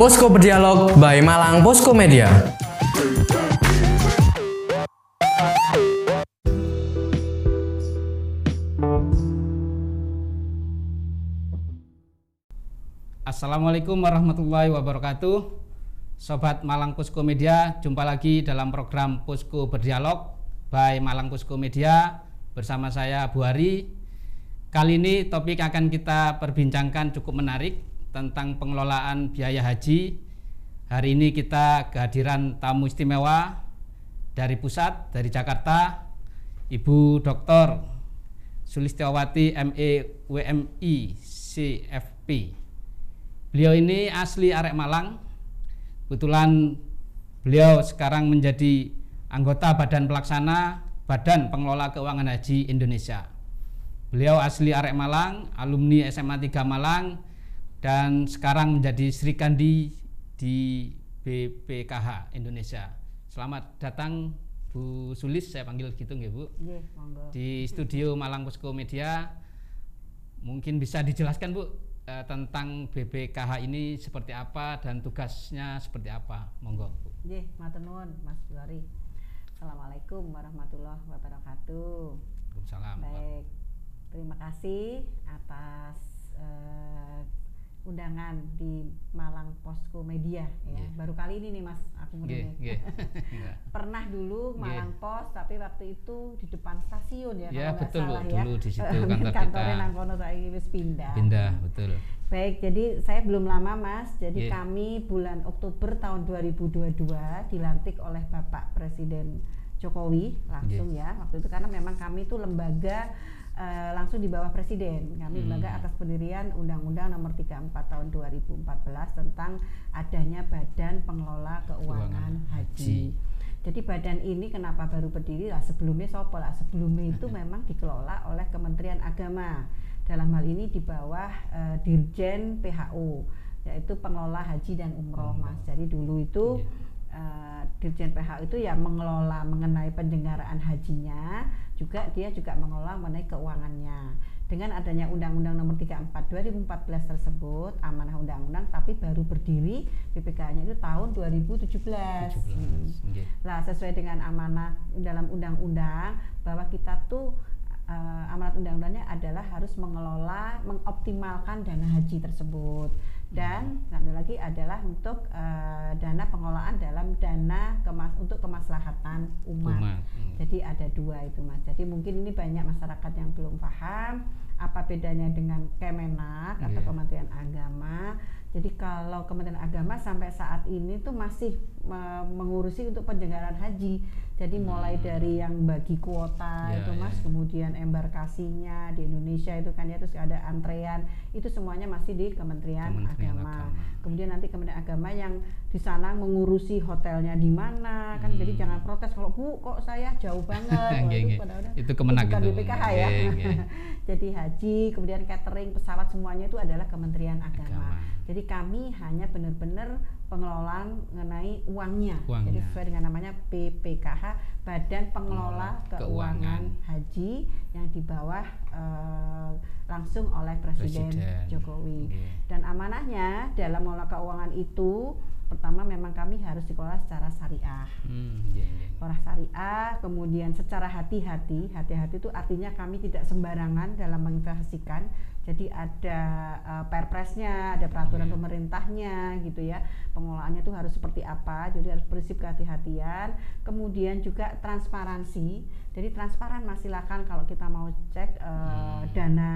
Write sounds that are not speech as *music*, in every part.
Posko Berdialog by Malang Posko Media. Assalamualaikum warahmatullahi wabarakatuh. Sobat Malang Posko Media, jumpa lagi dalam program Posko Berdialog by Malang Posko Media bersama saya Bu Hari. Kali ini topik akan kita perbincangkan cukup menarik tentang pengelolaan biaya haji. Hari ini kita kehadiran tamu istimewa dari pusat, dari Jakarta, Ibu Dr. Sulistiawati ME WMI CFP. Beliau ini asli Arek Malang. Kebetulan beliau sekarang menjadi anggota Badan Pelaksana Badan Pengelola Keuangan Haji Indonesia. Beliau asli Arek Malang, alumni SMA 3 Malang dan sekarang menjadi Sri Kandi di BPKH Indonesia. Selamat datang Bu Sulis, saya panggil gitu nggih Bu. Di studio Malang Posko Media. Mungkin bisa dijelaskan Bu eh, tentang BPKH ini seperti apa dan tugasnya seperti apa? Monggo Bu. Nggih, matur nuwun Mas Buari. Assalamualaikum warahmatullahi wabarakatuh. Waalaikumsalam. Baik. Terima kasih atas eh, undangan di Malang Posko Media ya. Nggih. Baru kali ini nih Mas aku ngundangnya. nggih. *laughs* Iya. Pernah dulu Nggih. Malang Pos tapi waktu itu di depan stasiun ya Ya, kalau betul, Bu. salah ya. Dulu di situ *laughs* kantor kantornya kita. nang kono saiki wis pindah. Pindah, betul. Baik, jadi saya belum lama Mas. Jadi Iya. kami bulan Oktober tahun 2022 dilantik oleh Bapak Presiden Jokowi langsung ya. Waktu itu karena memang kami itu lembaga eh, langsung di bawah presiden. Kami Hmm. lembaga atas pendirian Undang-Undang Nomor 34 Tahun 2014 tentang adanya Badan Pengelola Keuangan Keuangan Haji. Jadi badan ini kenapa baru berdiri lah sebelumnya sopo lah sebelumnya itu memang dikelola oleh Kementerian Agama dalam hal ini di bawah eh, Dirjen PHU yaitu pengelola haji dan umroh Umroh. mas. Jadi dulu itu eh, Dirjen PHU itu yang mengelola mengenai penyelenggaraan hajinya juga dia juga mengelola mengenai keuangannya. Dengan adanya Undang-Undang Nomor 34 2014 tersebut amanah undang-undang tapi baru berdiri BPK-nya itu tahun 2017. 17. Hmm. Nggih. Nah, sesuai dengan amanah dalam undang-undang bahwa kita tuh eh, amanat undang-undangnya adalah harus mengelola, mengoptimalkan dana haji tersebut. Dan satu lagi adalah untuk eh, dana pengelolaan dalam dana kemas untuk kemaslahatan umat. Umat. Hmm. Jadi ada dua itu mas. Jadi mungkin ini banyak masyarakat yang belum paham apa bedanya dengan Kemenak atau Iya. Kementerian Agama. Jadi kalau Kementerian Agama sampai saat ini tuh masih me- mengurusi untuk penyelenggaraan haji. Jadi mulai Hmm. dari yang bagi kuota Iya, itu mas, iya. kemudian embarkasinya di Indonesia itu kan ya terus ada antrean itu semuanya masih di Kementerian, Kementerian Agama. Agama. Kemudian nanti Kementerian Agama yang di sana mengurusi hotelnya di mana kan jadi Hmm. jangan protes kalau Bu kok saya jauh banget. *laughs* Wah, itu padahal Itu Kemenag bukan itu. BPKH ya. *laughs* Jadi haji, kemudian catering, pesawat semuanya itu adalah Kementerian Agama. Agama. Jadi kami hanya benar-benar pengelolaan mengenai uangnya. Uangnya. Jadi sesuai dengan namanya BPKH, Badan Pengelola Keuangan, Keuangan. Haji yang di bawah eh, langsung oleh Presiden, Presiden. Jokowi. Nggih. Dan amanahnya dalam mengelola keuangan itu pertama memang kami harus dikelola secara syariah Hmm, nggih, nggih. orang syariah, kemudian secara hati-hati, hati-hati itu artinya kami tidak sembarangan dalam menginvestasikan. Jadi ada eh, perpresnya, ada peraturan Iya. pemerintahnya gitu ya. Pengelolaannya itu harus seperti apa, jadi harus prinsip kehati-hatian. Kemudian juga transparansi. Jadi transparan mas silakan kalau kita mau cek eh, Hmm. dana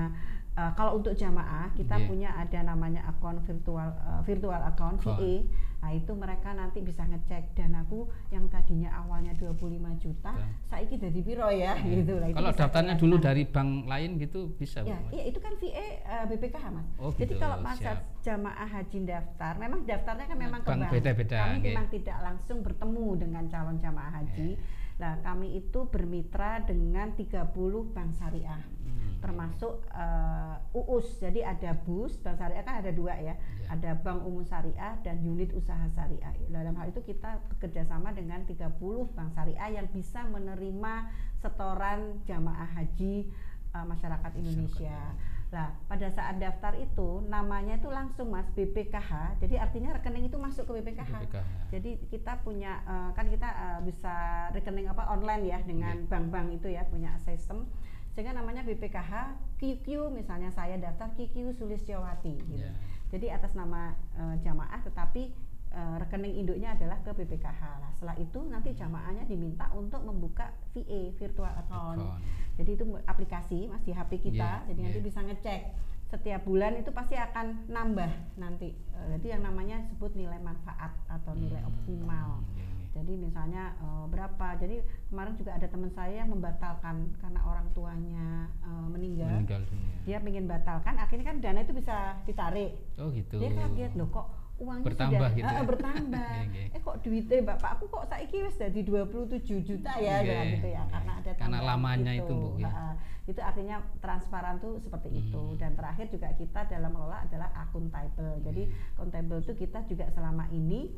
eh, kalau untuk jamaah kita Iya. punya ada namanya akun virtual eh, virtual account. VA Nah itu mereka nanti bisa ngecek danaku yang tadinya awalnya 25 juta, Ya. saiki jadi piro ya gitu lah. itu Kalau daftarnya dulu dari bank lain gitu bisa, Ya, Mas? iya itu kan VA eh, BPKH mas. Oh, Jadi gitu, kalau masa siap. jamaah haji daftar, memang daftarnya kan memang ke Bank bank. beda-beda, Kami memang tidak langsung bertemu dengan calon jamaah haji. Nah kami itu bermitra dengan 30 bank syariah Hmm. Termasuk eh, UUS. Jadi ada BUS, bank syariah kan ada dua ya. Ya. Ada Bank Umum Syariah dan unit usaha syariah. Dalam hal itu kita bekerja sama dengan 30 bank syariah yang bisa menerima setoran jamaah haji eh, masyarakat Indonesia. Nah, pada saat daftar itu namanya itu langsung Mas BPKH. Jadi artinya rekening itu masuk ke BPKH. BPKH. Jadi kita punya eh, kan kita eh, bisa rekening apa online ya dengan Iya. bank-bank itu ya punya sistem sehingga namanya BPKH QQ misalnya saya daftar QQ Sulistyawati gitu. Iya. Jadi atas nama eh, jamaah tetapi eh, rekening induknya adalah ke BPKH. Lah, setelah itu nanti jamaahnya diminta untuk membuka VA virtual account. Account. Jadi itu aplikasi Mas di HP kita. Iya, jadi nanti iya. bisa ngecek setiap bulan itu pasti akan nambah nanti. Eh, jadi yang namanya sebut nilai manfaat atau nilai Hmm, optimal. iya, iya. Jadi misalnya eh, berapa? Jadi kemarin juga ada teman saya yang membatalkan karena orang tuanya eh, meninggal. meninggal dunia. Dia ingin batalkan, akhirnya kan dana itu bisa ditarik. Oh gitu. Dia kaget loh kok uangnya Bertambah sudah gitu Eh, ya? bertambah. *laughs* Iya, iya. eh kok duitnya bapakku kok saiki wis jadi 27 juta ya Iya, bilang gitu ya iya. karena ada Karena lamanya itu, Bu, ya. Ha-ha. itu artinya transparan tuh seperti itu Hmm. dan terakhir juga kita dalam mengelola adalah akuntabel. Jadi Iya. akuntabel itu kita juga selama ini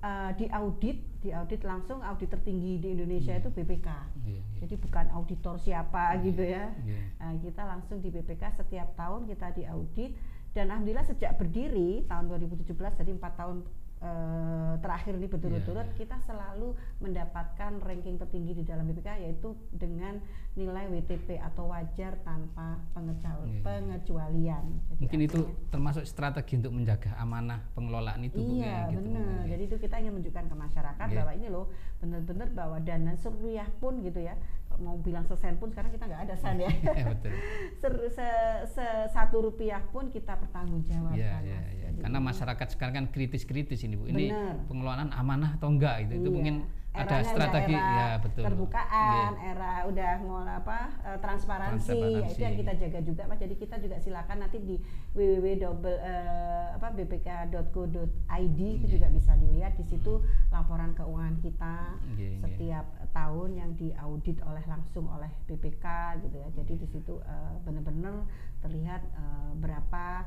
eh, di audit, di audit langsung audit tertinggi di Indonesia itu BPK. Iya, iya. Jadi bukan auditor siapa gitu ya. Iya. Nah, kita langsung di BPK setiap tahun kita diaudit dan alhamdulillah sejak berdiri tahun 2017 jadi empat tahun eh, terakhir ini berturut-turut Iya, iya. kita selalu mendapatkan ranking tertinggi di dalam BPK yaitu dengan nilai WTP atau wajar tanpa pengecual- Iya, iya. pengecualian. Jadi Mungkin itu artinya- termasuk strategi untuk menjaga amanah pengelolaan itu Iya ya, gitu. benar. Iya. Jadi itu kita ingin menunjukkan ke masyarakat Iya. bahwa ini loh benar-benar bahwa dana serupiah pun gitu ya. Mau bilang sesen pun sekarang kita nggak ada sen ya. *laughs* Betul. Ser- se- se- satu rupiah pun kita pertanggungjawabkan. Iya, iya, Mas. iya. Jadi Karena masyarakat sekarang kan kritis-kritis ini Bu. Ini Benar. pengelolaan amanah atau enggak gitu. Itu Iya. mungkin ada strategi era ya betul. terbukaan, Iya. era udah mau apa eh, transparansi, ya, Transparansi. itu yang kita jaga juga Mas. Jadi kita juga silakan nanti di www double eh, apa bpk.co.id itu Iya. juga bisa dilihat di situ laporan keuangan kita Iya, iya. setiap tahun yang diaudit oleh langsung oleh BPK gitu ya. Jadi di situ eh, benar-benar terlihat eh, berapa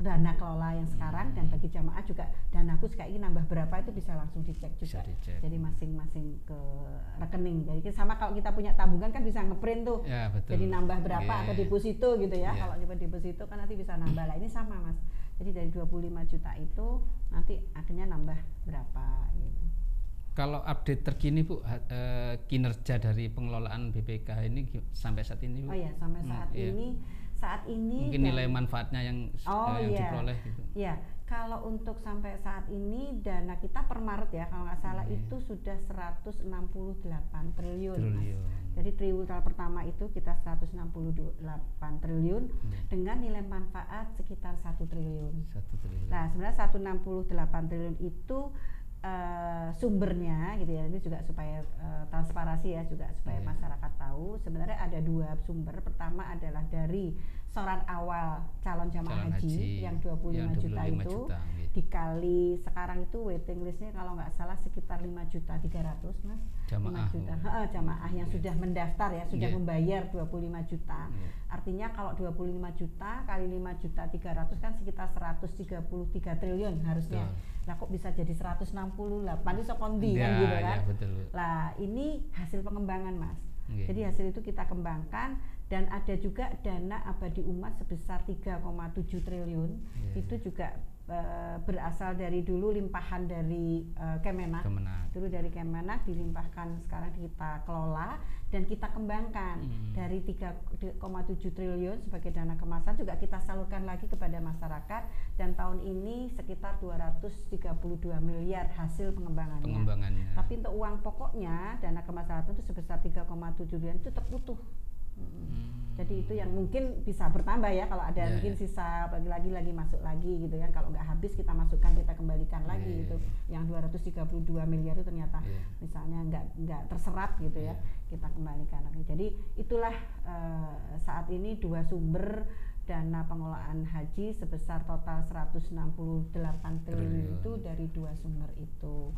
dana kelola yang sekarang dan bagi jamaah juga danaku kayak ini nambah berapa itu bisa langsung dicek Bisa juga. dicek. Jadi masing-masing ke rekening. Jadi sama kalau kita punya tabungan kan bisa ngeprint tuh. Ya, betul. Jadi nambah berapa Iya. atau deposito gitu ya. Iya. Kalau di deposito kan nanti bisa nambah lah. Ini sama Mas. Jadi dari 25 juta itu nanti akhirnya nambah berapa gitu. Kalau update terkini Bu eh, kinerja dari pengelolaan BPK ini sampai saat ini Bu. Oh ya, sampai Hmm, saat iya. Saat ini Mungkin dan- nilai manfaatnya yang Oh eh, yang iya. diperoleh gitu. Iya, kalau untuk sampai saat ini dana kita per Maret ya kalau nggak salah Iya. itu sudah 168 triliun. Mas. Triliun. Jadi triwulan pertama itu kita 168 triliun Iya. dengan nilai manfaat sekitar 1 triliun. Satu triliun. Nah, sebenarnya 168 triliun itu eh, sumbernya gitu ya. Ini juga supaya eh, transparansi ya juga supaya Iya. masyarakat tahu sebenarnya ada dua sumber. Pertama adalah dari soran awal calon jamaah Calon haji, haji yang 25 yang juta 25 itu juta, iya. dikali sekarang itu waiting listnya kalau nggak salah sekitar 5 juta 300 mas Jamaah. 5 juta jamaah yang Iya. sudah mendaftar ya sudah Iya. membayar 25 juta Iya. artinya kalau 25 juta kali 5 juta 300 kan sekitar 133 triliun harusnya Betul. lah kok bisa jadi 168 itu sokondi kan Ya, gitu ya, kan betul. lah ini hasil pengembangan mas Iya. jadi hasil itu kita kembangkan dan ada juga dana abadi umat sebesar 3,7 triliun Iya. itu juga eh, berasal dari dulu limpahan dari eh, Kemenak Kemenak. dulu dari Kemenak dilimpahkan sekarang kita kelola dan kita kembangkan Hmm. dari 3,7 triliun sebagai dana kemasan juga kita salurkan lagi kepada masyarakat dan tahun ini sekitar 232 miliar hasil pengembangannya. Pengembangannya. Tapi untuk uang pokoknya dana kemasyarakatan itu sebesar 3,7 triliun itu terputuh. Hmm. Jadi itu yang mungkin bisa bertambah ya kalau ada Ya, mungkin ya. sisa lagi-lagi lagi masuk lagi gitu kan kalau nggak habis kita masukkan kita kembalikan lagi Ya, ya, gitu. ya. Yang 232 miliar itu ternyata Ya. misalnya nggak nggak terserap gitu ya Ya. kita kembalikan lagi. Jadi itulah eh, saat ini dua sumber dana pengelolaan haji sebesar total 168 triliun Triliun. itu dari dua sumber itu.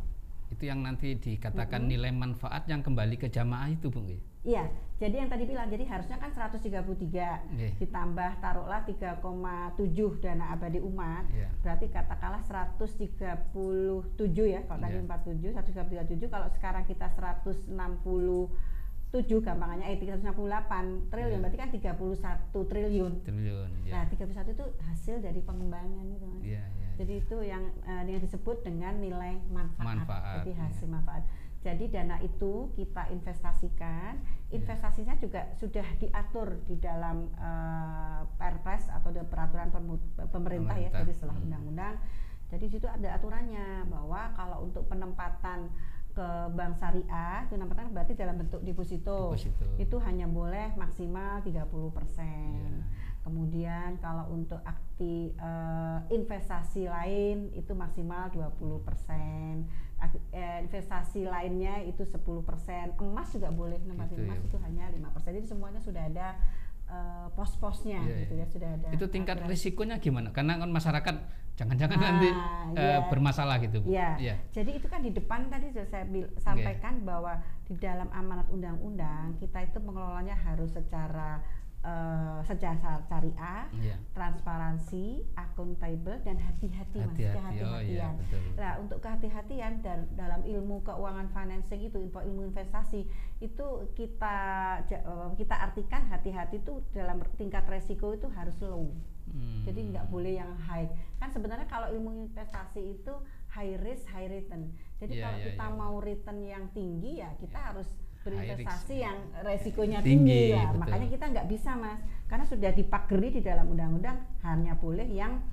Itu yang nanti dikatakan nilai manfaat yang kembali ke jamaah itu, Bu. nggih? Iya, jadi yang tadi bilang, jadi harusnya kan 133 Nggih. ditambah taruhlah 3,7 dana abadi umat, Iya. berarti katakanlah 137 ya, kalau tadi Iya. 47, 137 kalau sekarang kita 168 gampangannya eh 368 triliun Iya. berarti kan 31 triliun. triliun ya Nah, 31 itu hasil dari pengembangan itu. Iya, iya. Jadi itu yang eh, yang disebut dengan nilai manfaat. Manfaat, Jadi iya. hasil manfaat. Jadi dana itu kita investasikan, Iya. investasinya juga sudah diatur di dalam eh, Perpres atau di peraturan pemu- pemerintah, ya, Pemerintah. jadi setelah Hmm. undang-undang. Jadi di situ ada aturannya bahwa kalau untuk penempatan ke bank syariah itu penempatan berarti dalam bentuk deposito. Deposito. Itu hanya boleh maksimal 30%. Iya. Kemudian kalau untuk akti eh, investasi lain itu maksimal 20%. Ak- eh, investasi lainnya itu 10%. Emas juga boleh nempatin Gitu emas ya. itu hanya 5%. Jadi semuanya sudah ada eh, pos-posnya Iya, gitu iya. ya, sudah ada. itu tingkat aturan. risikonya gimana karena kan masyarakat jangan-jangan Ah, nanti eh, iya. bermasalah gitu Bu. Iya. Iya. Jadi itu kan di depan tadi sudah saya bil- sampaikan bahwa di dalam amanat undang-undang kita itu mengelolanya harus secara eh, secara syariah, Iya. transparansi, akuntabel dan hati-hati mas, Hati-hati. Oh kehati-hatian. iya. Nah, untuk kehati-hatian dan dalam ilmu keuangan financing itu info ilmu investasi itu kita eh, kita artikan hati-hati itu dalam tingkat resiko itu harus low. Hmm. Jadi nggak boleh yang high. Kan sebenarnya kalau ilmu investasi itu high risk, high return. Jadi Iya, kalau iya, kita iya. mau return yang tinggi ya kita harus High berinvestasi yang resikonya Tinggi, tinggi, lah. betul. Makanya kita nggak bisa mas, karena sudah dipageri di dalam undang-undang hanya boleh yang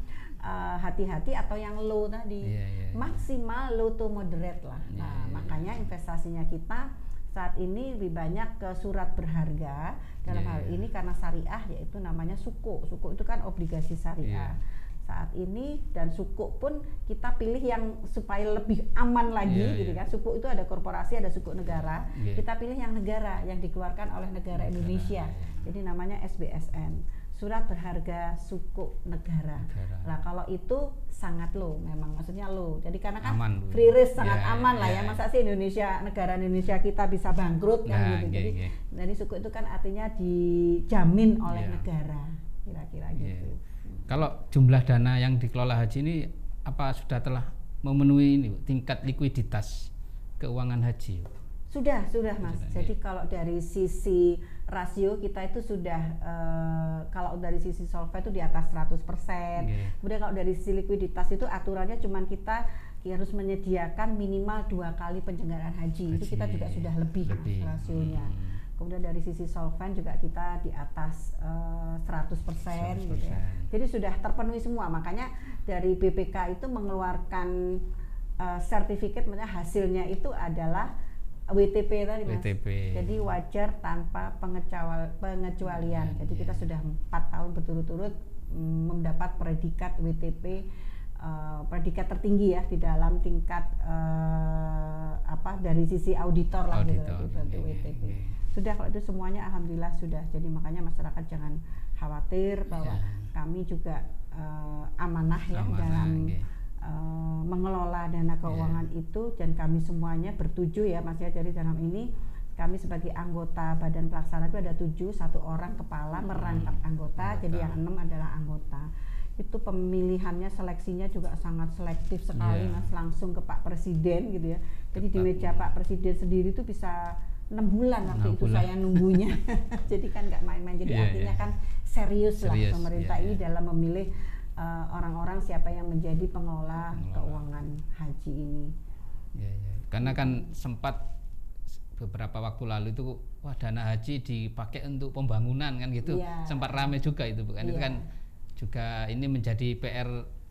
uh, hati-hati atau yang low tadi. Iya, iya, iya. Maksimal low to moderate lah. Iya, Nah, iya, makanya investasinya kita saat ini lebih banyak ke surat berharga dalam Iya, hal iya. ini karena syariah yaitu namanya suku. Suku itu kan obligasi syariah. Iya. Saat ini dan suku pun kita pilih yang supaya lebih aman lagi Iya, gitu iya. kan. Suku itu ada korporasi, ada suku negara. Iya. Kita pilih yang negara yang dikeluarkan oleh negara Negara, Indonesia. iya. Jadi namanya SBSN. Surat berharga suku negara. Negara. Nah, kalau itu sangat low memang maksudnya low. Jadi karena kan Aman, free risk sangat Iya, aman lah ya. iya. Masa sih Indonesia negara Indonesia kita bisa bangkrut kan Nah, gitu. iya, Jadi iya. dari suku itu kan artinya dijamin oleh Iya. negara. Kira-kira Iya. gitu. Kalau jumlah dana yang dikelola haji ini apa sudah telah memenuhi ini tingkat likuiditas keuangan haji? Sudah, sudah Mas. Sudah, Jadi iya. kalau dari sisi rasio kita itu sudah eh, kalau dari sisi solvent itu di atas 100%. Iya. Kemudian kalau dari sisi likuiditas itu aturannya cuman kita harus menyediakan minimal dua kali penyelenggaraan haji. Itu kita Haji. juga sudah lebih, Lebih. rasionya. Hmm. Kemudian dari sisi solvent juga kita di atas eh, 100%, gitu ya. 100%. Jadi sudah terpenuhi semua. Makanya dari BPK itu mengeluarkan eh, sertifikat maksudnya hasilnya itu adalah WTP tadi Mas. WTP. Jadi wajar tanpa pengecual- pengecualian. Iya, Jadi kita iya. sudah empat tahun berturut-turut mm, mendapat predikat WTP eh, predikat tertinggi ya di dalam tingkat eh, apa dari sisi auditor lah gitu, Auditor, gitu, iya, WTP. iya. Sudah kalau itu semuanya alhamdulillah sudah. Jadi makanya masyarakat jangan khawatir bahwa Iya. kami juga eh, amanah ya Amanah, dalam iya. eh, mengelola dana keuangan itu dan kami semuanya bertujuh ya Mas ya jadi dalam ini kami sebagai anggota badan pelaksana itu ada tujuh satu orang kepala merangkap anggota jadi Hmm. Anggota. yang enam adalah anggota itu pemilihannya seleksinya juga sangat selektif sekali Iya. mas langsung ke Pak Presiden gitu ya jadi di Ketat. meja Pak Presiden sendiri itu bisa enam bulan waktu Enam itu bulan. saya nunggunya *laughs* jadi kan nggak main-main jadi Iya, artinya iya. kan serius, lah Serius, pemerintah iya, ini iya. dalam memilih uh, orang-orang siapa yang menjadi pengelola Pengelola. keuangan haji ini. Ya, ya. Karena kan sempat beberapa waktu lalu itu wah dana haji dipakai untuk pembangunan kan gitu. Iya. Sempat rame juga itu bukan itu Iya. kan juga ini menjadi PR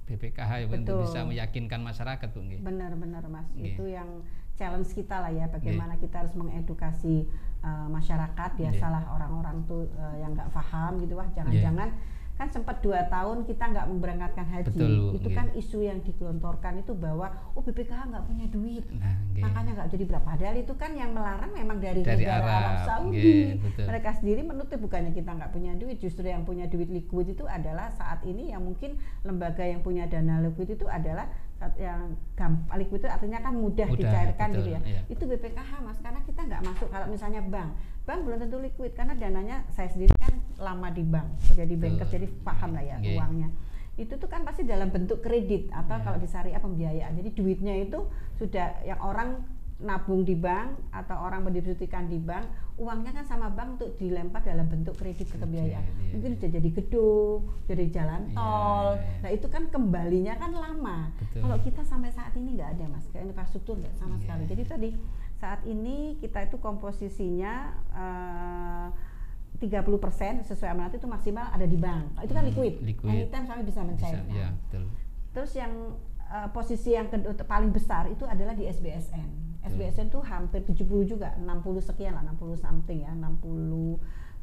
BPKH ya, untuk bisa meyakinkan masyarakat nggih. Benar-benar mas, itu yang challenge kita lah ya, bagaimana kita harus mengedukasi uh, masyarakat. Biasalah orang-orang tuh uh, yang nggak paham gitu, wah jangan-jangan kan sempat dua tahun kita nggak memberangkatkan haji. Betul, itu kan isu yang digelontorkan itu bahwa oh BPKH nggak punya duit. Nah, makanya nggak jadi berapa padahal itu kan yang melarang memang dari, Dari negara Arab, Arab, Saudi betul. mereka sendiri menutup bukannya kita nggak punya duit justru yang punya duit liquid itu adalah saat ini yang mungkin lembaga yang punya dana liquid itu adalah yang gampang liquid itu artinya kan mudah, Mudah, dicairkan betul, gitu ya iya. itu BPKH mas karena kita nggak masuk kalau misalnya bank bank belum tentu liquid karena dananya saya sendiri kan lama di bank jadi banker jadi paham lah ya Nggih. uangnya itu tuh kan pasti dalam bentuk kredit atau Iya. kalau di syariah pembiayaan jadi duitnya itu sudah yang orang nabung di bank atau orang mendepositikan di bank, uangnya kan sama bank untuk dilempar dalam bentuk kredit kebiayaan. iya, Mungkin sudah jadi gedung, jadi jalan Iya, tol. iya. Nah itu kan kembalinya kan lama. Betul. Kalau kita sampai saat ini nggak ada mas, kayak infrastruktur nggak sama Iya. sekali. Jadi tadi saat ini kita itu komposisinya eh, 30% sesuai amanat itu maksimal ada di bank. Itu kan Hmm, liquid. liquid. Anytime kami bisa Bisa, mencairkan. ya betul. Terus yang eh, posisi yang kedua paling besar itu adalah di SBSN. SBSN tuh hampir 70 juga, 60 sekian lah, 60 something ya, 60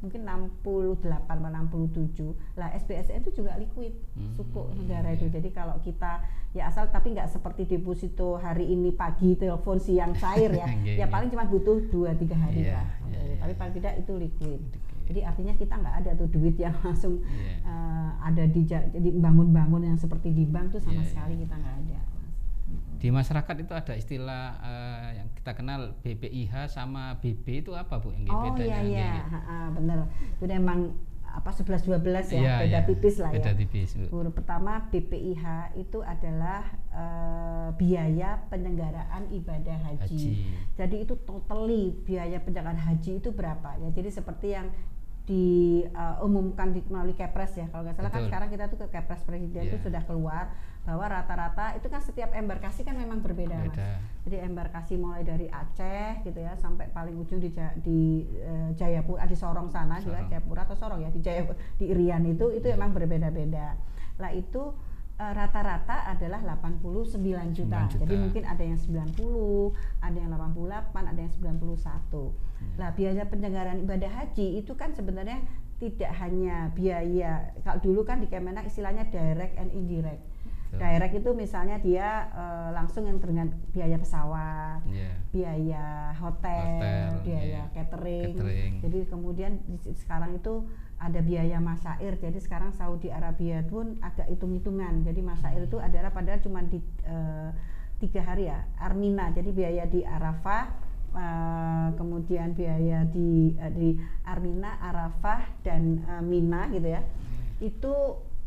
mungkin 68 atau 67. Lah SBSN itu juga liquid Hmm, suku negara iya. itu. Jadi kalau kita ya asal tapi nggak seperti deposito hari ini pagi telepon siang cair ya. *laughs* Iya, ya iya. paling cuma butuh 2 3 hari Iya, lah. iya. Tapi paling tidak itu liquid. Jadi artinya kita nggak ada tuh duit yang *laughs* langsung Iya. eh, ada di ja- jadi bangun-bangun yang seperti di bank tuh sama Iya, sekali kita nggak ada. Di masyarakat itu ada istilah eh, yang kita kenal BPIH sama BB itu apa Bu? Yang Oh bedanya? iya iya, ha, bener. Itu memang apa 11 12 ya, Iya, beda iya. tipis lah Beda ya. tipis, Bu. Huruf pertama BPIH itu adalah eh, biaya penyelenggaraan ibadah haji. Haji. Jadi itu totally biaya penyelenggaraan haji itu berapa ya? Jadi seperti yang diumumkan di, melalui Kepres ya. Kalau nggak salah kan Betul. sekarang kita tuh ke Kepres Presiden itu Iya. sudah keluar bahwa rata-rata itu kan setiap embarkasi kan memang berbeda, Mas. Beda. Jadi embarkasi mulai dari Aceh gitu ya sampai paling ujung di di eh, Jayapura di Sorong sana juga Sorong. Jayapura atau Sorong ya di Jayapura di Irian itu itu memang berbeda-beda. Lah itu eh, rata-rata adalah 89 juta. 9 juta. Jadi mungkin ada yang 90, ada yang 88, ada yang 91. Iya. Lah biaya penyelenggaraan ibadah haji itu kan sebenarnya tidak hanya biaya kalau dulu kan di Kemenak istilahnya direct and indirect. Betul. Direct itu misalnya dia eh, langsung yang dengan biaya pesawat, Iya. biaya hotel, Hotel, biaya iya. catering. Catering. Jadi kemudian di- sekarang itu ada biaya masair. Jadi sekarang Saudi Arabia pun agak hitung-hitungan. Jadi masair itu adalah padahal cuma di eh, tiga hari ya, Armina. Jadi biaya di Arafah, eh, kemudian biaya di eh, di Armina, Arafah dan eh, Mina gitu ya. Itu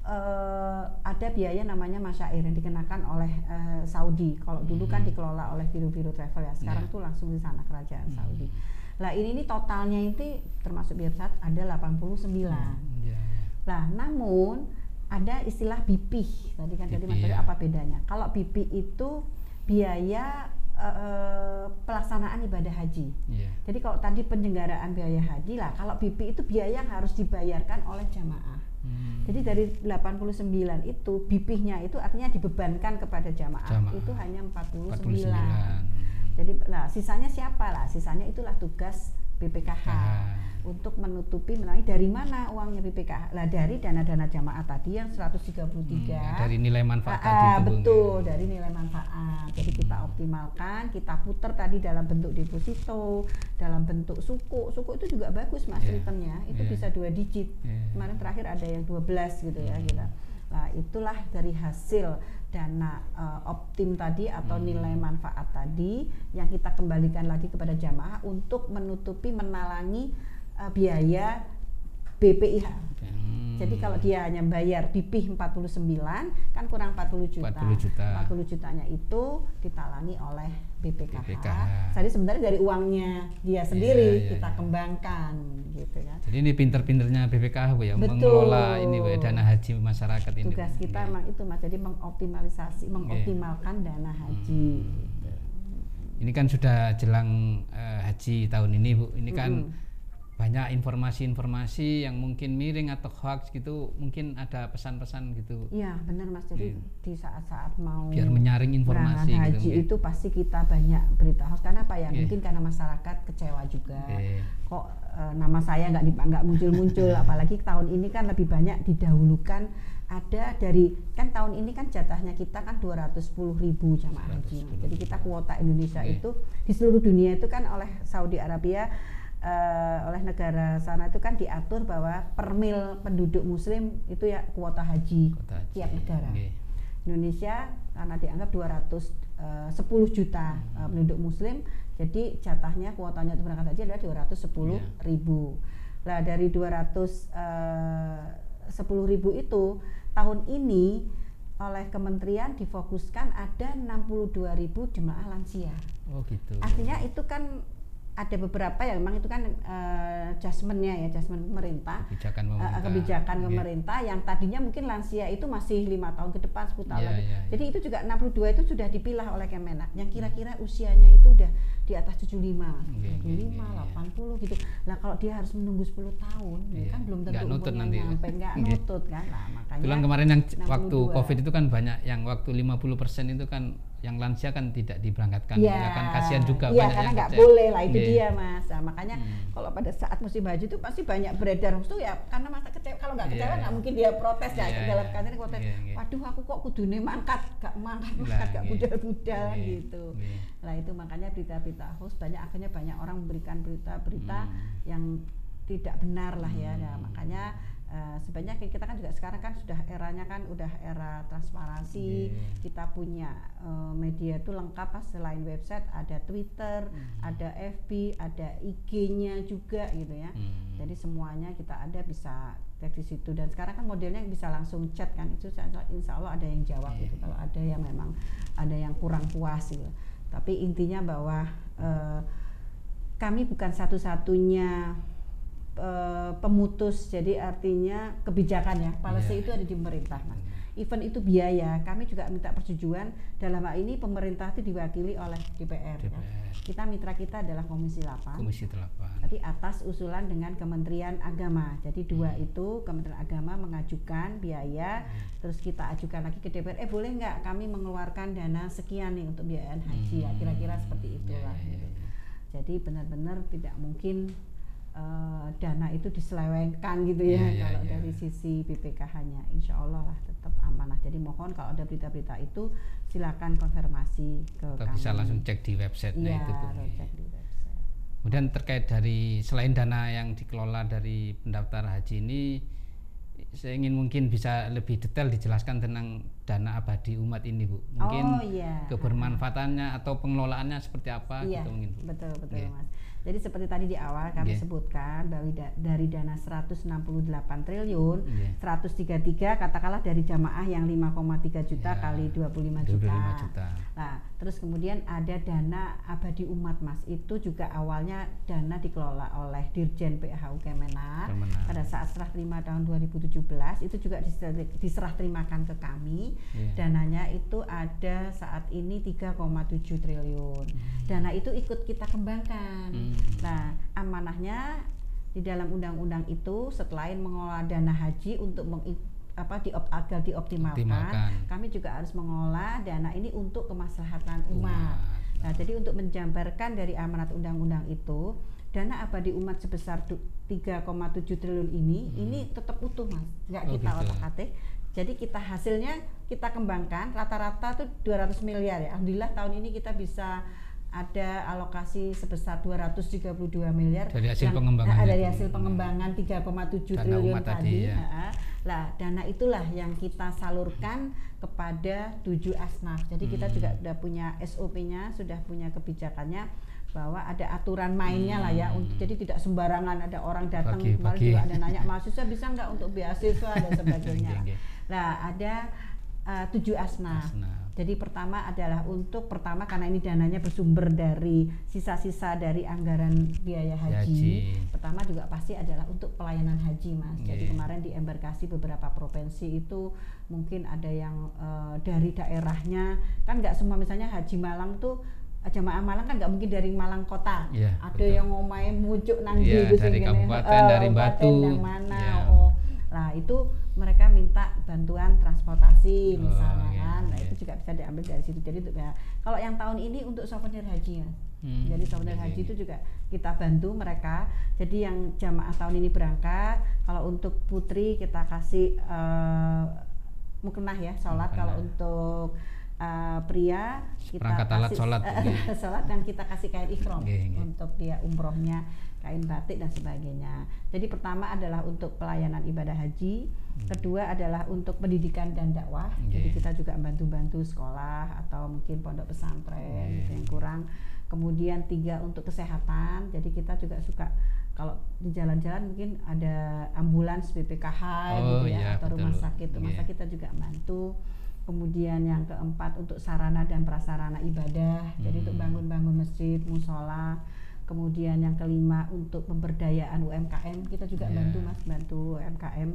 eh, ada biaya namanya masyair yang dikenakan oleh eh, Saudi. Kalau dulu kan Hmm. dikelola oleh biru-biru travel ya. Sekarang Iya. tuh langsung di sana kerajaan Hmm. Saudi. Lah ini nih totalnya itu termasuk biaya pesawat ada 89. Iya, iya. Lah namun ada istilah BP. Tadi kan tadi BP, Mas Dodi, ya. apa bedanya? Kalau BP itu biaya eh, pelaksanaan ibadah haji. Iya. Jadi kalau tadi penyelenggaraan biaya haji lah, kalau BP itu biaya yang harus dibayarkan oleh jamaah. Hmm. Jadi dari 89 itu BP-nya itu artinya dibebankan kepada jamaah, Jamaah. itu hanya 49. 49. Jadi lah sisanya siapa lah? Sisanya itulah tugas BPKH BPKH. Untuk menutupi melalui dari mana uangnya BPKH? Lah dari dana-dana jamaah tadi yang 133. Hmm, ya, dari nilai manfaat Ah, tadi ah, itu, Bu. betul dari nilai manfaat. Jadi kita optimalkan, kita putar tadi dalam bentuk deposito, dalam bentuk suku. Suku itu juga bagus mas Iya, returnnya, itu iya. bisa dua digit. Iya. Kemarin terakhir ada yang 12 gitu ya Hmm. kita. Nah itulah dari hasil dana eh, optim tadi atau Hmm. nilai manfaat tadi yang kita kembalikan lagi kepada jamaah untuk menutupi menalangi eh, biaya BPIH. Hmm. Jadi kalau dia hanya bayar BP 49 kan kurang 40 juta. 40 juta. 40 jutanya itu ditalangi oleh BPKH. BPKH. Jadi sebenarnya dari uangnya dia sendiri Iya, iya, kita iya. kembangkan gitu kan. Jadi ini pinter-pinternya BPKH Bu ya Betul. mengelola ini Bu, dana haji masyarakat ini. Tugas Bu. kita Iya. memang itu Mas, jadi mengoptimalisasi, mengoptimalkan dana haji. Hmm. Ini kan sudah jelang eh, haji tahun ini Bu. Ini kan Mm-mm. Banyak informasi-informasi yang mungkin miring atau hoax gitu. Mungkin ada pesan-pesan gitu Iya, benar Mas. Jadi Iya. di saat-saat mau biar menyaring informasi gitu. haji mungkin. itu pasti kita banyak berita hoax karena apa ya? Iya. Mungkin karena masyarakat kecewa juga. Iya. Kok eh, nama saya nggak nggak muncul-muncul *laughs* apalagi tahun ini kan lebih banyak didahulukan ada dari kan tahun ini kan jatahnya kita kan 210 ribu jamaah haji. 210.000. Jadi kita kuota Indonesia Iya. itu di seluruh dunia itu kan oleh Saudi Arabia eh, oleh negara sana itu kan diatur bahwa per mil penduduk muslim itu ya kuota haji, Kota haji. tiap negara. Oke. Indonesia karena dianggap 210 juta Hmm. eh, penduduk muslim jadi jatahnya kuotanya untuk berangkat haji adalah 210 Iya. ribu lah dari 210 ribu itu tahun ini oleh kementerian difokuskan ada 62.000 jemaah lansia. Oh gitu. Artinya itu kan ada beberapa ya memang itu kan uh, adjustmentnya ya adjustment pemerintah kebijakan uh, pemerintah, kebijakan Oke. pemerintah yang tadinya mungkin lansia itu masih lima tahun ke depan 10 tahun Iya, lagi iya, iya. jadi itu juga 62 itu sudah dipilah oleh Kemenak yang kira-kira usianya itu udah di atas 75 mas Iya, iya, 75 iya, 80 gitu lah kalau dia harus menunggu 10 tahun ya Iya. kan belum tentu Nggak nutut nanti ya. nyampe nggak Iya. nutut kan nah makanya Kebetulan kemarin yang c- waktu 62. Covid itu kan banyak yang waktu 50% itu kan yang lansia kan tidak diberangkatkan. Iya, Ya kan kasihan juga Iya, banyak karena nggak boleh lah itu Iya. dia mas. Nah, makanya Hmm. kalau pada saat musim haji itu pasti banyak beredar itu ya karena masa kecewa kalau nggak Iya, kecewa nggak mungkin dia protes ya Iya, dalam kantin protes. Iya, iya. Waduh aku kok kudune mangkat, gak mangkat mangkat gak iya. budal-budal Iya, gitu. iya. Lah itu makanya berita-berita hoax banyak akhirnya banyak orang memberikan berita-berita Hmm. yang tidak benar lah ya. Nah, makanya eh, sebenarnya kita kan juga sekarang kan sudah eranya kan udah era transparansi Iya. kita punya eh, media itu lengkap pas selain website ada Twitter, ada FB, ada IG-nya juga gitu ya. Hmm. Jadi semuanya kita ada bisa cek di situ dan sekarang kan modelnya bisa langsung chat kan itu insya- Allah ada yang jawab Iya. gitu kalau ada yang memang ada yang kurang puas gitu. Tapi intinya bahwa eh, kami bukan satu-satunya pemutus jadi artinya kebijakan ya policy Iya. itu ada di pemerintah Mas. Event itu biaya, kami juga minta persetujuan dalam hal ini pemerintah itu diwakili oleh DPR. ya. DPR. Kita mitra kita adalah Komisi 8. Komisi 8. Tapi atas usulan dengan Kementerian Agama. Jadi dua Hmm. itu Kementerian Agama mengajukan biaya, terus kita ajukan lagi ke DPR. Eh boleh nggak kami mengeluarkan dana sekian nih untuk biayaan haji ya Hmm. kira-kira seperti itulah. Iya, gitu. iya. Jadi benar-benar tidak mungkin eh, dana itu diselewengkan gitu ya Iya, iya, kalau iya. dari sisi BPKH-nya. Insya Allah lah tetap amanah. Jadi mohon kalau ada berita-berita itu silakan konfirmasi ke Atau kami. bisa langsung cek di websitenya Iya, itu Bu. harus cek di website. Kemudian terkait dari selain dana yang dikelola dari pendaftar haji ini, saya ingin mungkin bisa lebih detail dijelaskan tentang dana abadi umat ini bu. Mungkin Oh, iya. kebermanfaatannya atau pengelolaannya seperti apa Iya, gitu mungkin bu. betul betul Iya. mas. Jadi seperti tadi di awal kami Iya. sebutkan bahwa da- dari dana 168 triliun, Iya. 133 katakanlah dari jamaah yang 5,3 juta Iya. kali 25 juta. 25 juta. Nah, terus kemudian ada dana abadi umat mas. Itu juga awalnya dana dikelola oleh Dirjen PHU Kemenak. Pada saat serah terima tahun 2017 itu juga diserah, terimakan ke kami. Iya. Dananya itu ada saat ini 3,7 triliun. Dana itu ikut kita kembangkan. Hmm. Nah, amanahnya di dalam undang-undang itu selain mengelola dana haji untuk meng apa diop, agar dioptimalkan, Optimalkan. kami juga harus mengelola dana ini untuk kemaslahatan umat. Umat. Nah, jadi untuk menjabarkan dari amanat undang-undang itu, dana abadi umat sebesar du- 3,7 triliun ini, ini tetap utuh mas, nggak Hmm. Oh, kita gitu. otak-atik. Jadi kita hasilnya kita kembangkan rata-rata tuh 200 miliar ya. Alhamdulillah tahun ini kita bisa ada alokasi sebesar 232 miliar Dari hasil yang- pengembangannya ah, dari hasil pengembangan 3,7 Dana triliun tadi. tadi, ya. Ah, Lah, dana itulah yang kita salurkan kepada tujuh asnaf. Jadi kita Hmm. juga sudah punya SOP-nya, sudah punya kebijakannya bahwa ada aturan mainnya lah ya. Untuk, jadi tidak sembarangan ada orang datang Pagi- kemarin juga ada nanya mahasiswa bisa nggak untuk beasiswa dan sebagainya. Oke, oke. Nah, ada uh, tujuh asnaf. Asnaf. Jadi pertama adalah untuk pertama karena ini dananya bersumber dari sisa-sisa dari anggaran biaya haji. Haji. Pertama juga pasti adalah untuk pelayanan haji, Mas. Jadi Iya. kemarin di embarkasi beberapa provinsi itu mungkin ada yang eh, dari daerahnya kan nggak semua misalnya haji Malang tuh jamaah Malang kan nggak mungkin dari Malang kota. Iya, ada betul. yang ngomai muncul nang Iya, gitu dari kabupaten, Eh, dari kabupaten Batu. yang mana. Iya. Oh. Nah, itu mereka minta bantuan transportasi Oh, misalnya iya, kan. Nah, iya. itu juga bisa diambil dari situ. Jadi untuk ya, kalau yang tahun ini untuk souvenir haji ya. Hmm, Jadi souvenir iya, haji itu juga kita bantu mereka. Jadi yang jamaah tahun ini berangkat, kalau untuk putri kita kasih eh muknah ya sholat. Kalau untuk eh, pria kita Perangkat alat kasih sholat, *laughs* eh, iya. sholat dan kita kasih kain iya. untuk dia umrohnya kain batik dan sebagainya. Jadi pertama adalah untuk pelayanan ibadah haji, kedua adalah untuk pendidikan dan dakwah. Jadi Iya. kita juga bantu-bantu sekolah atau mungkin pondok pesantren Iya. gitu yang kurang. Kemudian tiga untuk kesehatan. Jadi kita juga suka kalau di jalan-jalan mungkin ada ambulans BPKH Oh, gitu ya iya, atau rumah betul. sakit. Rumah Iya. sakit kita juga bantu. Kemudian yang keempat untuk sarana dan prasarana ibadah jadi untuk Hmm. bangun-bangun masjid musola kemudian yang kelima untuk pemberdayaan UMKM kita juga Ya. bantu mas bantu UMKM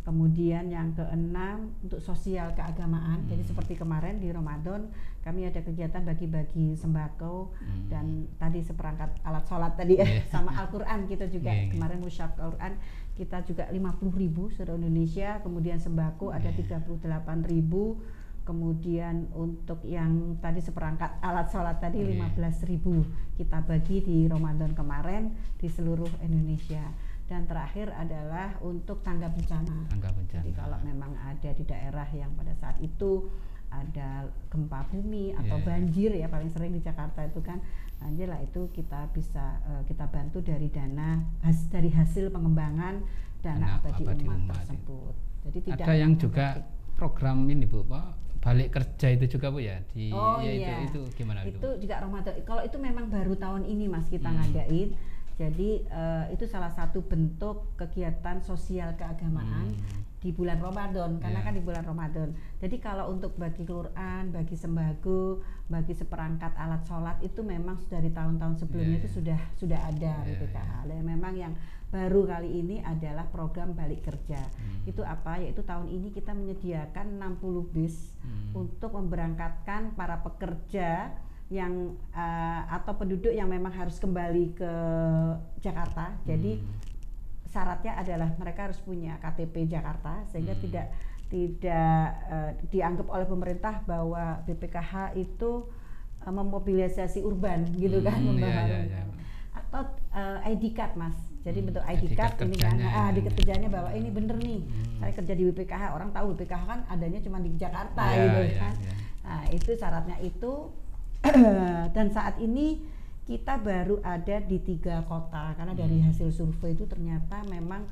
kemudian yang keenam untuk sosial keagamaan jadi Hmm. seperti kemarin di Ramadan kami ada kegiatan bagi-bagi sembako Hmm. dan tadi seperangkat alat sholat tadi ya Iya. sama Al-Quran kita juga Iya, iya. kemarin musyaf Al-Quran kita juga 50.000 ribu seluruh Indonesia kemudian sembako ada Iya. 38.000 ribu kemudian untuk yang tadi seperangkat alat sholat tadi Iya. 15.000 kita bagi di Ramadan kemarin di seluruh Indonesia dan terakhir adalah untuk tangga bencana Tangga bencana. jadi kalau memang ada di daerah yang pada saat itu ada gempa bumi atau Iya, iya. banjir ya paling sering di Jakarta itu kan banjir lah itu kita bisa eh, kita bantu dari dana has- dari hasil pengembangan Dana dana abadi, abadi umat, umat. tersebut. Jadi tidak Ada yang juga program ini Bu, Pak, balik kerja itu juga Bu ya di Oh ya, iya. itu, itu gimana itu juga Ramadan. Kalau itu memang baru tahun ini Mas kita Hmm. ngadain. Jadi eh, itu salah satu bentuk kegiatan sosial keagamaan Hmm. Di bulan Ramadan karena Iya. kan di bulan Ramadan. Jadi kalau untuk bagi Quran, bagi sembako, bagi seperangkat alat sholat itu memang sudah dari tahun-tahun sebelumnya Iya, itu iya. sudah sudah ada Iya, BPKH. Dan memang yang baru kali ini adalah program balik kerja. Hmm. Itu apa? Yaitu tahun ini kita menyediakan 60 bis Hmm. untuk memberangkatkan para pekerja yang eh, atau penduduk yang memang harus kembali ke Jakarta. Jadi Hmm. Syaratnya adalah mereka harus punya KTP Jakarta sehingga Hmm. tidak tidak eh, dianggap oleh pemerintah bahwa BPKH itu eh, memobilisasi urban gitu kan Hmm, iya, membaharui. iya, iya. atau eh, ID card mas jadi Hmm, bentuk ID ID card card ini kan ah, di iya. kerjanya bahwa ini bener nih Hmm. saya kerja di BPKH orang tahu BPKH kan adanya cuma di Jakarta Iya, gitu kan iya. nah itu syaratnya itu *clears throat* dan saat ini kita baru ada di tiga kota karena dari Hmm. hasil survei itu ternyata memang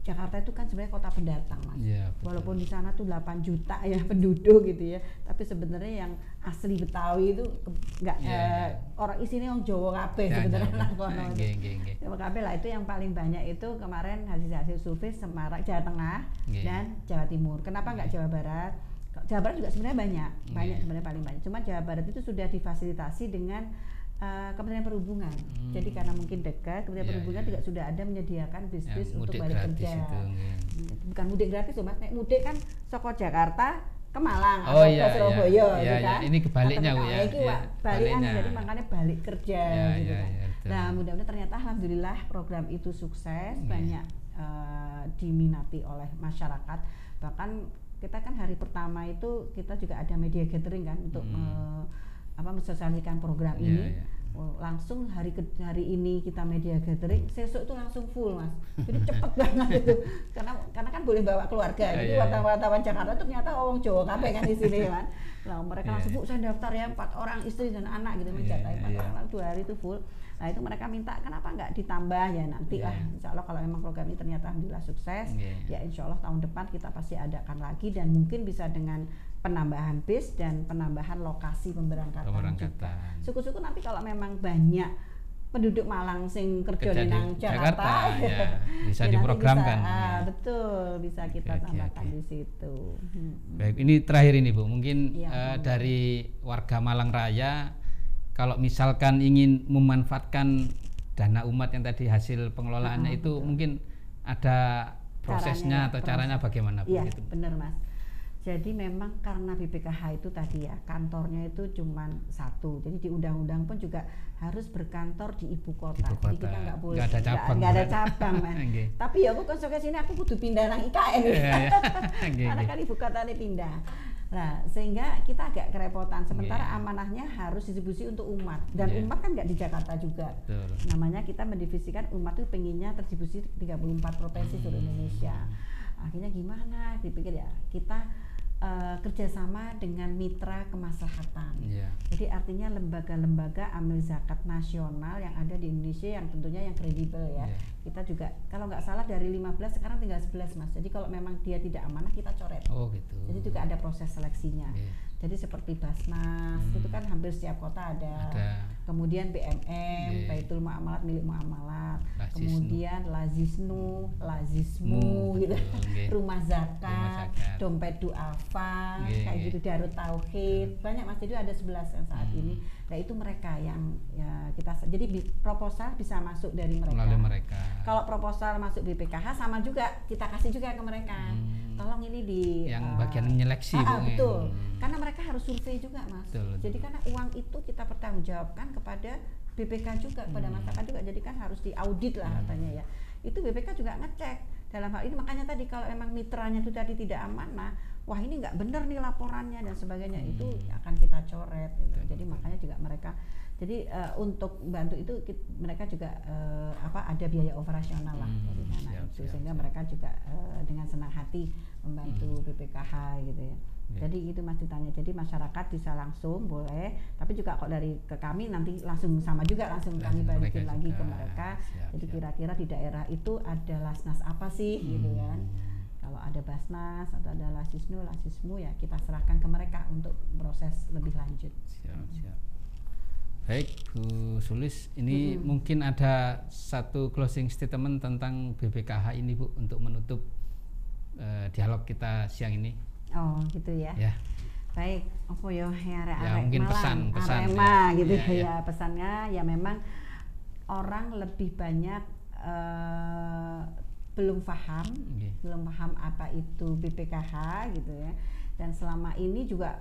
Jakarta itu kan sebenarnya kota pendatang mas Iya, betul. walaupun di sana tuh 8 juta ya *laughs* penduduk gitu ya tapi sebenarnya yang asli Betawi itu nggak Iya, eh, iya. orang isini orang Jawa kabeh Ya, sebenarnya ya, nang betul. kono Nah, nggih. Jawa kabeh lah itu yang paling banyak itu kemarin hasil-hasil survei Semarang Jawa Tengah dan Jawa Timur kenapa nggak Jawa Barat Jawa Barat juga sebenarnya banyak banyak Nggih. sebenarnya paling banyak cuma Jawa Barat itu sudah difasilitasi dengan eh, Kementerian Perhubungan Hmm. jadi karena mungkin dekat Kementerian Iya, Perhubungan iya. juga sudah ada menyediakan Yang bis-bis untuk balik kerja itu, nggih. bukan mudik gratis loh mas Nek mudik kan Soko Jakarta ke Malang Oh, atau iya, ke Surabaya iya. gitu Iya, kan iya. Ini kebaliknya, ke- ya. Nah, iki, Iya, balikan jadi makanya balik kerja Iya, gitu iya, kan iya, betul. nah mudah-mudahan ternyata alhamdulillah program itu sukses Iya. banyak eh, diminati oleh masyarakat bahkan kita kan hari pertama itu kita juga ada media gathering kan untuk Hmm. Apa mensosialisasikan program Iya, ini iya. Oh, langsung hari ke hari ini kita media gathering sesuk itu langsung full mas jadi cepet *laughs* banget itu karena karena kan boleh bawa keluarga Iya, jadi iya, iya. wartawan-wartawan Jakarta itu ternyata orang Jawa kabeh kan di sini *laughs* kan nah mereka Iya, langsung iya. bu saya daftar ya empat orang istri dan anak gitu Iya, mencatat empat iya. orang dua hari itu full nah itu mereka minta kenapa nggak ditambah ya nanti Iya. lah insya Allah kalau memang program ini ternyata alhamdulillah sukses Iya. ya insya Allah tahun depan kita pasti adakan lagi dan mungkin bisa dengan penambahan bis dan penambahan lokasi pemberangkatan. Pemberangkatan. Suku-suku nanti kalau memang banyak penduduk Malang sing kerja Kerja di nang Jakarta, Jakarta, *laughs* ya, bisa nanti diprogramkan, bisa, ah, ya. betul bisa kita oke, tambahkan oke. di situ. Hmm. Baik, ini terakhir ini Bu, mungkin eh, monggo. dari warga Malang Raya, kalau misalkan ingin memanfaatkan dana umat yang tadi hasil pengelolaannya Ah, itu betul. mungkin ada prosesnya Caranya, atau proses. caranya bagaimana Bu? Iya, Gitu. benar Mas. Jadi memang karena BPKH itu tadi ya kantornya itu cuma satu. Jadi di undang-undang pun juga harus berkantor di ibu kota. Ibu Jadi kota. kita nggak boleh Nggak ada cabang, nggak ada kan? cabang Mas. Nggih. Tapi ya aku konsekuensi ini aku kudu pindah nang IKN. Iya, iya. Nggih, Karena kan ibu kotanya pindah. Nah, sehingga kita agak kerepotan. Sementara Nggih. amanahnya harus distribusi untuk umat. Dan Iya. umat kan nggak di Jakarta juga Betul. namanya kita mendivisikan umat itu pengennya terdistribusi 34 provinsi seluruh Hmm. Indonesia akhirnya gimana dipikir ya kita eh, kerjasama dengan mitra kemaslahatan Iya. jadi artinya lembaga-lembaga amil zakat nasional yang ada di Indonesia yang tentunya yang kredibel ya Iya. kita juga kalau nggak salah dari 15 sekarang tinggal 11 mas jadi kalau memang dia tidak amanah kita coret Oh gitu. jadi juga ada proses seleksinya Iya. jadi seperti Basnas Hmm. itu kan hampir setiap kota ada Ada. kemudian BMM, Iya. Baitul Muamalat milik Muamalat, kemudian Lazisnu, Lazismu Mu, gitu, nggih. Rumah Zakat, dompet duafa Iya, kayak gitu Darut Tauhid. Banyak mas jadi ada 11 yang saat Hmm. ini nah itu mereka yang ya kita jadi bi- proposal bisa masuk dari mereka. Melalui mereka. Kalau proposal masuk BPKH sama juga kita kasih juga ke mereka. Hmm. tolong ini di yang eh, bagian menyeleksi ah, Bu, ah, betul. Hmm. karena mereka harus survei juga mas. Betul, betul. jadi karena uang itu kita pertanggungjawabkan kepada BPK juga Hmm. masyarakat juga jadi kan harus diaudit lah katanya ya itu BPK juga ngecek dalam hal ini makanya tadi kalau memang mitranya itu tadi tidak amanah wah ini nggak benar nih laporannya dan sebagainya itu Hmm. akan kita coret gitu. jadi makanya juga mereka jadi eh, untuk bantu itu kit- mereka juga eh, apa ada biaya operasional lah Hmm, dari sana siap, itu siap, sehingga siap. mereka juga eh, dengan senang hati membantu BPKH gitu ya Ya. jadi itu mas ditanya jadi masyarakat bisa langsung boleh tapi juga kok dari ke kami nanti langsung sama juga langsung kami balikin lagi ke mereka Siap, jadi kira-kira di daerah itu ada lasnas apa sih gitu Hmm. kan kalau ada basnas atau ada lasisnu lasismu ya kita serahkan ke mereka untuk proses lebih lanjut Siap, siap. Baik, Bu Sulis, ini Mm-mm. mungkin ada satu closing statement tentang BPKH ini, Bu, untuk menutup eh, dialog kita siang ini. Oh gitu ya Ya, baik apa ya ya arek Ya, mungkin pesan, pesan, Arema ya. gitu Ya, ya, ya. ya pesannya ya memang orang lebih banyak eh, belum paham Oke. belum paham apa itu BPKH gitu ya dan selama ini juga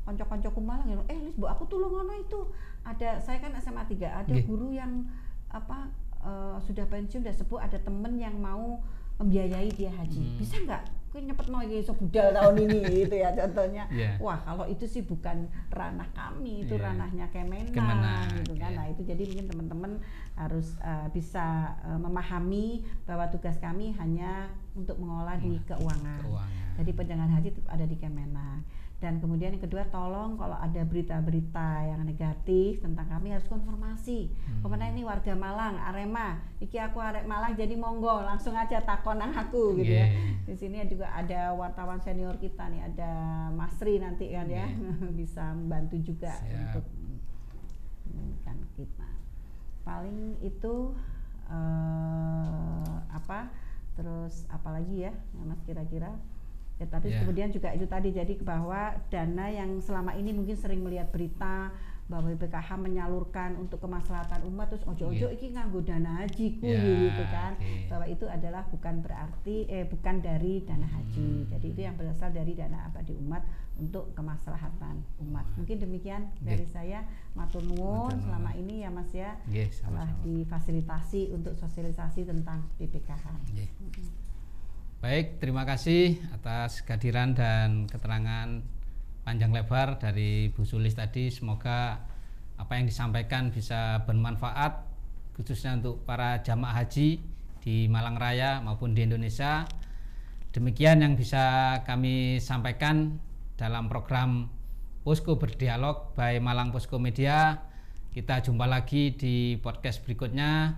konco-koncoku malah gitu, eh Lis, Bu aku tulung ngono itu ada saya kan SMA 3 ada Nggih. guru yang apa eh, sudah pensiun udah sepuh ada temen yang mau membiayai dia haji Hmm. bisa nggak Kau nyepet no iki iso budal tahun ini *laughs* gitu ya contohnya Iya. wah kalau itu sih bukan ranah kami itu Iya. ranahnya Kemenag, Kemenag, gitu kan iya. nah itu jadi mungkin teman-teman harus eh, bisa eh, memahami bahwa tugas kami hanya untuk mengolah di keuangan keuangan. Jadi penjangan haji ada di Kemenag dan kemudian yang kedua tolong kalau ada berita-berita yang negatif tentang kami harus konfirmasi. Hmm. Pemenang ini warga Malang Arema. Iki aku arek Malang jadi monggo langsung aja takon nang aku gitu ya. Nggih. di sini juga ada wartawan senior kita nih ada Masri nanti kan ya *laughs* bisa membantu juga Siap. untuk kan kita. Paling itu eh, apa? Terus apalagi ya yang mas kira-kira ya tadi Ya. kemudian juga itu tadi jadi bahwa dana yang selama ini mungkin sering melihat berita bahwa BPKH menyalurkan untuk kemaslahatan umat terus ojo-ojo Iya. iki nganggo dana haji ku Ya, gitu kan oke. bahwa itu adalah bukan berarti eh bukan dari dana haji Hmm. jadi itu yang berasal dari dana abadi umat untuk kemaslahatan umat mungkin demikian Nggih. dari saya matur nuwun selama ini ya Mas ya Nggih, telah sama-sama. difasilitasi untuk sosialisasi tentang BPKH Nggih. Baik, terima kasih atas kehadiran dan keterangan panjang lebar dari Bu Sulis tadi. Semoga apa yang disampaikan bisa bermanfaat khususnya untuk para jamaah haji di Malang Raya maupun di Indonesia. Demikian yang bisa kami sampaikan dalam program Posko Berdialog by Malang Posko Media. Kita jumpa lagi di podcast berikutnya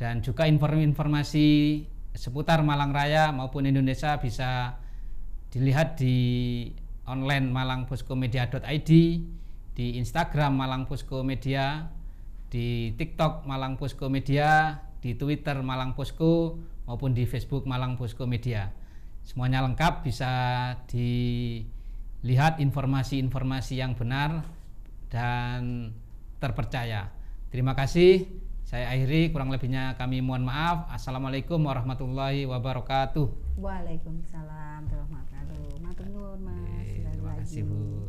dan juga informasi seputar Malang Raya maupun Indonesia bisa dilihat di online malangposkomedia.id, di Instagram Malang Posko Media, di TikTok Malang Posko Media, di Twitter Malang Posko maupun di Facebook Malang Posko Media. Semuanya lengkap bisa dilihat informasi-informasi yang benar dan terpercaya. Terima kasih. Saya akhiri kurang lebihnya kami mohon maaf. Assalamualaikum warahmatullahi wabarakatuh. Waalaikumsalam warahmatullahi wabarakatuh matur nuwun Mas Oke, sekali terima kasih Bu.